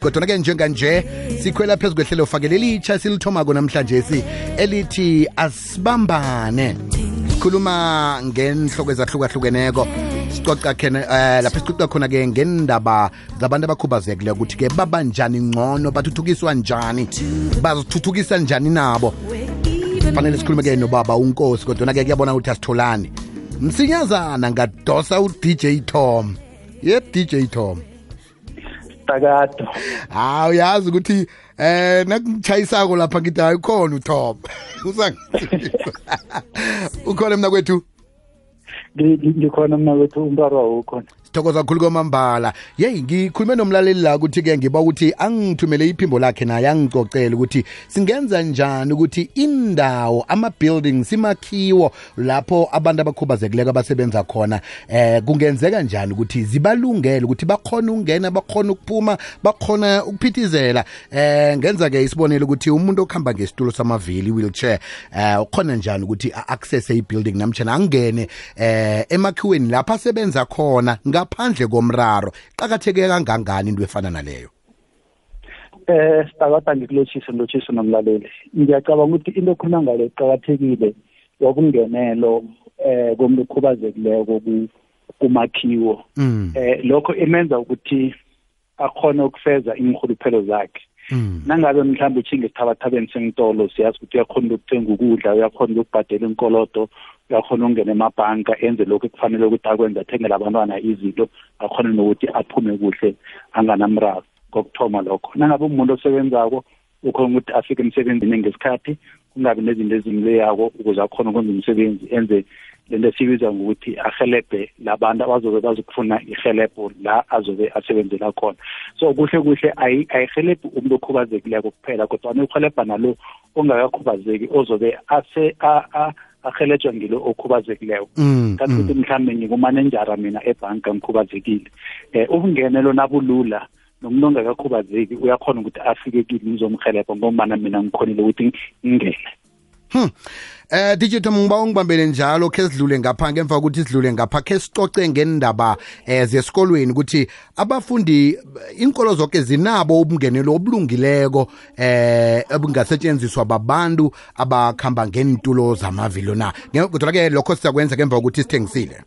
kodwa-ke njenganje sikhwela phezu kwehlelo fakele elitsha silithomako namhlanje si elithi asibambane. Sikhuluma ngenhloko ezahlukahlukeneko. Sicoca eh lapha sicoca khona ke ngendaba zabantu abakhubazekile ukuthi-ke babanjani ngcono bathuthukiswa njani bazithuthukisa njani nabo. Fanele sikhulume-ke nobaba unkosi kodwa-ke kuyabona ukuthi asitholani. Msinyazana ngadosa u-dj tom. Ye dj tom. Takado hawu yazi ukuthi eh nakuchayisako lapha ngithi hayi khona uTom usangizwa ukhona mina kwethu ngikhona mina kwethu umraro awukhona sithokoza kakhulu kwamambala. Yeyi ngikhulume nomlaleli la ukuthi-ke ngiba ukuthi angithumele iphimbo lakhe naye angicocele ukuthi singenza njani ukuthi indawo ama-buildings imakhiwo lapho abantu abakhubazekileko abasebenza khona eh kungenzeka njani ukuthi zibalungele ukuthi bakhona ukungena bakhona ukuphuma bakhona ukuphithizela? Eh ngenza-ke isibonelo ukuthi umuntu okuhamba ngesitulo samavili wheelchair eh ukhona njani ukuthi a-accesse i-building namtshana angene eh emakhiweni lapho asebenza khona? Ngaphandle komraro qakatheke kangangani into efana naleyo eh sitakada ngikulotshise ngilotshise nomlaleli ngiyacabanga ukuthi into ekhuluma ngale iqakathekile yokungenelo eh komuntu okhubazekileko kumakhiwo Mm. eh lokho imenza ukuthi akhone ukufeza inkhuluphelo zakhe Mm. Nangabe mhlawumbe uthinga esithabathabeni sengitolo siyazi ukuthi uyakhona ukuthenga ukudla uyakhona ukubhadela inkolodo uyakhona ukungena emabhanka enze lokhu ekufanele ukuthi akwenze athengele abantwana izinto akhone nokuthi aphume kuhle anganamraro kokuthoma lokho. Nangabe umuntu osebenzako ukhona ukuthi afike emsebenzini ngesikhathi kungabi nezinto ezimleyako ukuze akhone ukwenza umsebenzi enze lento esiyibiza ngokuthi ahelebhe labantu abazobe bazokufuna ihelebho la azobe asebenzela khona. So kuhle kuhle ayi- ayihelebhi umuntu okhubazekileko kuphela kodwa uhelebha nalo ongakakhubazeki ozobe ase a- a- ahelejwa ngilo okhubazekileko. Mm, kanti ukuthi mhlawumbe ngikumanenjara mina ebhanka ngikhubazekile. Um ukungenelo nabulula nomuntu ongakakhubazeki uyakhona ukuthi afike kimi ngizomhelebha ngombana mina ngikhonile ukuthi ngingene Hmm. Eh DJ Tom ngiba ungibambele njalo ke sidlule ngapha ngemva kokuthi sidlule ngapha ke sicoce ngendaba eh zesikolweni ukuthi abafundi inkolo zonke zinabo ubungenelo obulungileko eh obungasetshenziswa babantu abakhamba ngentulo zamavilo na? Kodwa ke lokho siyakwenza ngemva kokuthi sithengisile.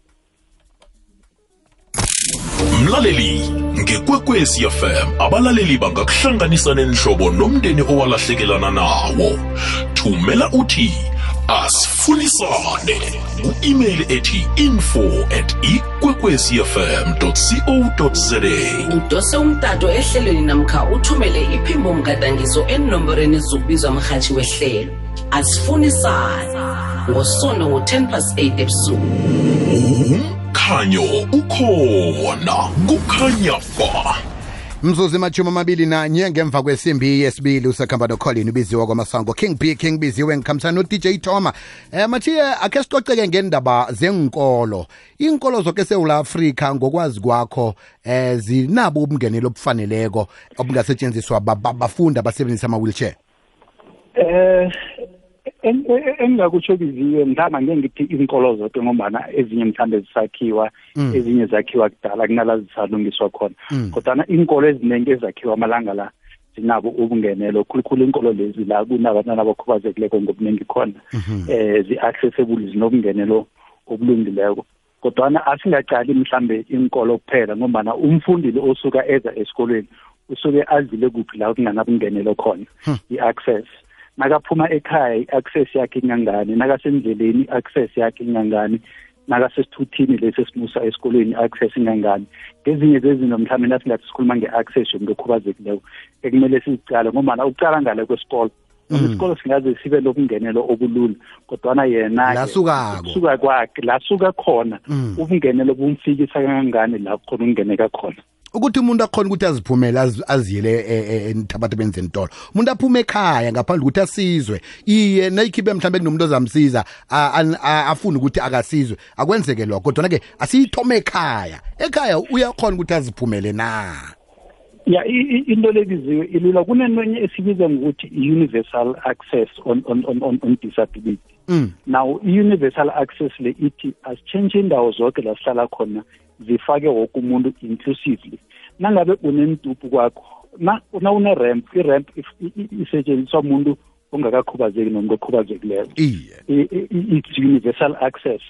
Mlaleli ngekwekwezi fm abalaleli bangakuhlanganisa nenhlobo nomndeni owalahlekelana nawo. Thumela uthi asifunisane. Ku-email ethi info at ikwekwezfm co za udose umtato ehlelweni namkha uthumele iphimbo mgadangiso enomborweni ezokubizwa mrhatshi wehlelo. Asifunisane. Ngosondo ngo-10 plus 8 ebusuku. Umkhanyo ukhona. Kukhanya ba. Mzuzu emashumi amabili nanye ngemva kwesimbi yesibili usakhamba nocolin ubiziwa kwamasango. King b king biziwe ngikhambisana no-dj toma um mathiye akhe sicoceke ngendaba zenkolo. Iinkolo zonke esewula afrika ngokwazi kwakho um zinabo ubungenelo obufaneleko obungasetshenziswa ba- ba- bafundi abasebenzisa ama-wheelchair? Eh en- en- engingakutsho biziwe mhlawumbe ngeke ngithi izinkolo zonke ngombana ezinye mhlawumbe zisakhiwa Mm. ezinye zakhiwa kudala kunala zisalungiswa khona. Mm. kodwana iinkolo eziningi ezakhiwa amalanga la zinabo ubungenelo. Khulukhulu iinkolo lezi la kunabantwana abakhubazekileko ngobuningi khona eh zi-accessible zinobungenelo obulungileko. Kodwana asingaqali mhlambe inkolo kuphela ngombana umfundi lo osuka eza esikolweni usuke azile kuphi la kunganabungenelo khona i-access. Nakaphuma ekhaya i-access yakhe ingangani nakasendleleni i-access yakhe ingangani nakasesithuthini lesi esimusa esikolweni i-access ingangani ngezinye zezinto mhlawumbe nasingathi sikhuluma nge-access yomuntu okhubazekileko ekumele sizicale ngombana ukucala ngale kwesikolo noma isikolo singaze sibe lobungenelo obulula kodwana yena La sukako. suka kwakhe la suka khona Mm. ubungenelo bumfikisa kangangani la khona ukungeneka khona ukuthi umuntu akhona ukuthi aziphumele az- aziyele enthabathabeni zentolo umuntu aphume ekhaya ngaphandle ukuthi asizwe. Iye nayikhiphe mhlawumbe kunomuntu ozamsiza afune ukuthi akasizwe. Akwenzeke lokho kodwana-ke asiyithome ekhaya. Ekhaya uyakhona ukuthi aziphumele na? Ya i- i- into lebiziwe ilula kunenwenye esibiza ngokuthi i-universal access on, on, on, on, on disability. Mm. now i-universal access le ithi asitshentshe indawo zonke la sihlala khona zifake woke umuntu inclusively. Nangabe unentuphu kwakho na na une ramp i ramp if- i- i- isetshenziswa umuntu ongakakhubazeki nomuntu okhubazekileyo iye. I- i- it's universal access.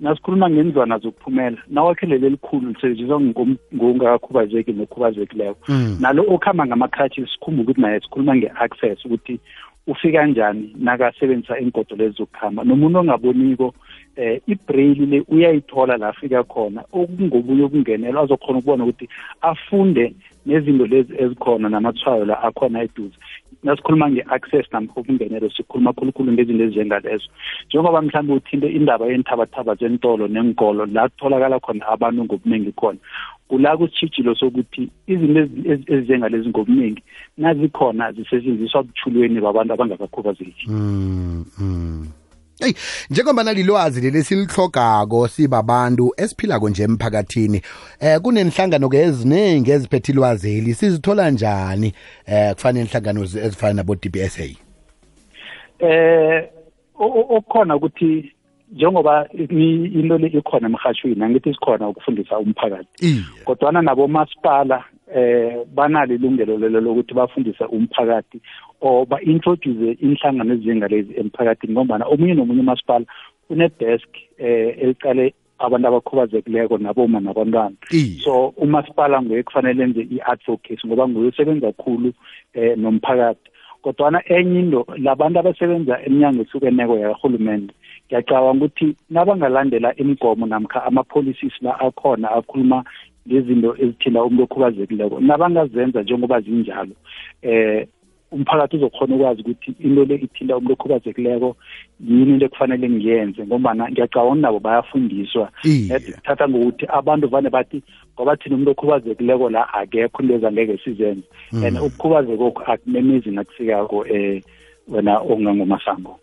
Nasikhuluma ngendlwana zokuphumela. Nawakhelele elikhulu lisetshenziswa ngom- ngongakakhubazeki nokhubazekileko. Mm. nalo okuhamba ngama-crutches sikhumbuke ukuthi naye sikhuluma nge-access ukuthi ufika njani nakasebenzisa ingodo lezi zokuhamba nomuntu ongaboniko eh ibraille le uyayithola la afika khona. Okungobuye okungenela azokhona ukubona ukuthi afunde nezinto lezi ezikhona namathwayo la akhona eduze. Nasikhuluma nge-access namkha ubungenelo sikhuluma khulukhulu ngezinto ezinjengalezo njengoba mhlawumbe uthinte indaba yeenthabathaba zentolo nenkolo la kutholakala khona abantu ngobuningi khona. Kula kusitshijilo sokuthi izinto ezi- ezi- ezinjengalezi ngobuningi nazikhona zisetshenziswa buthulweni babantu abangakakhubazeki. Mm, mm. Hey njengoba nalilwazi leli silihlogako sibabantu esiphilako nje emphakathini eh kunenhlangano ke eziningi eziphethe ilwazeli sizithola njani eh kufanele inhlangano zi- ezifana nabo DBSA eh okukhona ukuthi njengoba into le ikhona emhashweni angithi sikhona ukufundisa umphakathi. Kodwana nabomasipala eh banalo ilungelo lelo lokuthi bafundise umphakathi or ba-introduce inhlangano ezinjengalezi emphakathini ngombana omunye nomunye umasipala une-desk eh elicale abantu abakhubazekileko naboma nabantwana. So umasipala nguye kufanele enze i-advocacy ngoba nguye osebenza kakhulu eh nomphakathi. Kodwana enye into labantu abasebenza eminyango ehlukeneko yarhulumente ngiyacabanga ukuthi nabangalandela imigomo namkha ama-policies la akhona akhuluma ngezinto ezithinta umuntu okhubazekileko. Nabangazenza njengoba zinjalo eh umphakathi uzokhona ukwazi ukuthi into le ithinta umuntu okhubazekileko yini into ekufanele ngiyenze ngombana ngiyacabanga nabo bayafundiswa. Iye. Net kuthatha ngokuthi abantu vane bathi ngoba thina umuntu okhubazekileko la akekho into ezangeke sizenze. And ukukhubazekokho akunemizi nakufikako eh wena ongangomasango.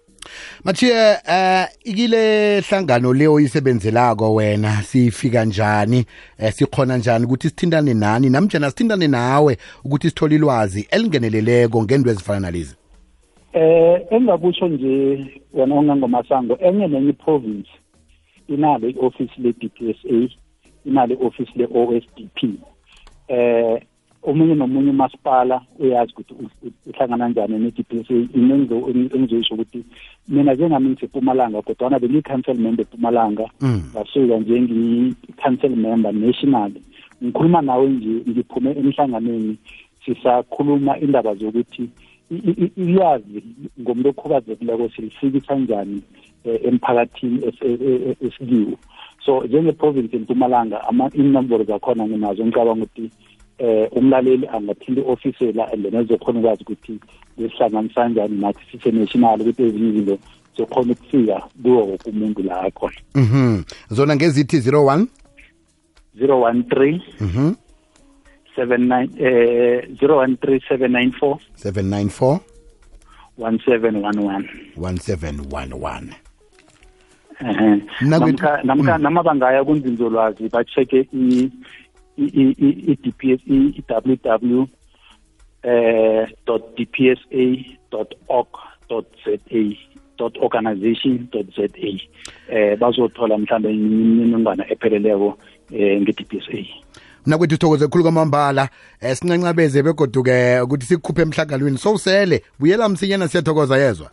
Mathiye eh ikile hlangano le oyisebenzelako wena sifika njani? Eh sikhona njani ukuthi sithintane nani? Namjana sithintane nawe ukuthi sithole ilwazi elingeneleleko ngento ezifana nalezi? Eh engakusho nje wena ongangomasango enye nenye iprovince inalo i-office le-DPSA inalo i-office le-OSDP eh omunye nomunye umasipala uyazi ukuthi uhlangana njani ne-DPSA into engizoyisho ukuthi mina njengami ngisepumalanga kodwana bengiyi-council member epumalanga Mm. ngasuka njengi-council member national ngikhuluma nawe nje ngiphume emhlanganweni. Sisakhuluma indaba zokuthi ilwazi ngomuntu okhubazekileko silifikisa njani eh, emphakathini e- e- e- esikiwo. So njengeprovince empumalanga inomboro zakhona nginazo ngicabanga ukuthi eh umlaleli angathinta i-ofisela and then ezokhona ukwazi ukuthi besihlanganisa kanjani nathi sise-national ukuthi ezinye izinto zokhona ukufika kuwo woke umuntu la akhona. Mhm. Zona ngezithi 01 zero one three. Mhm. seven nine eh zero one three seven nine four. 794 one seven one one. 1711 ehe. Nakwethu- namkha namkha nama bangaya kunzinzolwazi bacheke i i i i- i DPS i www eh dot dpsa dot org dot za dot organization dot za eh bazothola mhlambe imininingwana epheleleko eh nge-DPSA nakwethu sithokoze khulu kwamambala eh sincancabeze begoduke ukuthi sikukhuphe emhlanganweni sowusele buyela msinyana siyathokoza yezwa.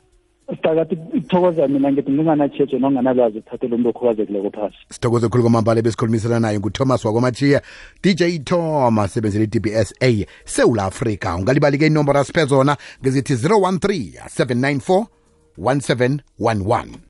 Sitakathi ithokoza mina ngithi nginganatsheje nonganalwazi uthathele umuntu okhubazekileko phasi. Sithokoze khulu kwamambala besikhulumisana naye nguthomas wakwamachiya dj thomas sebenzela i-dbsa sewula afrika ungalibali-ke inomboro asiphe zona ngezithi 013 794 1711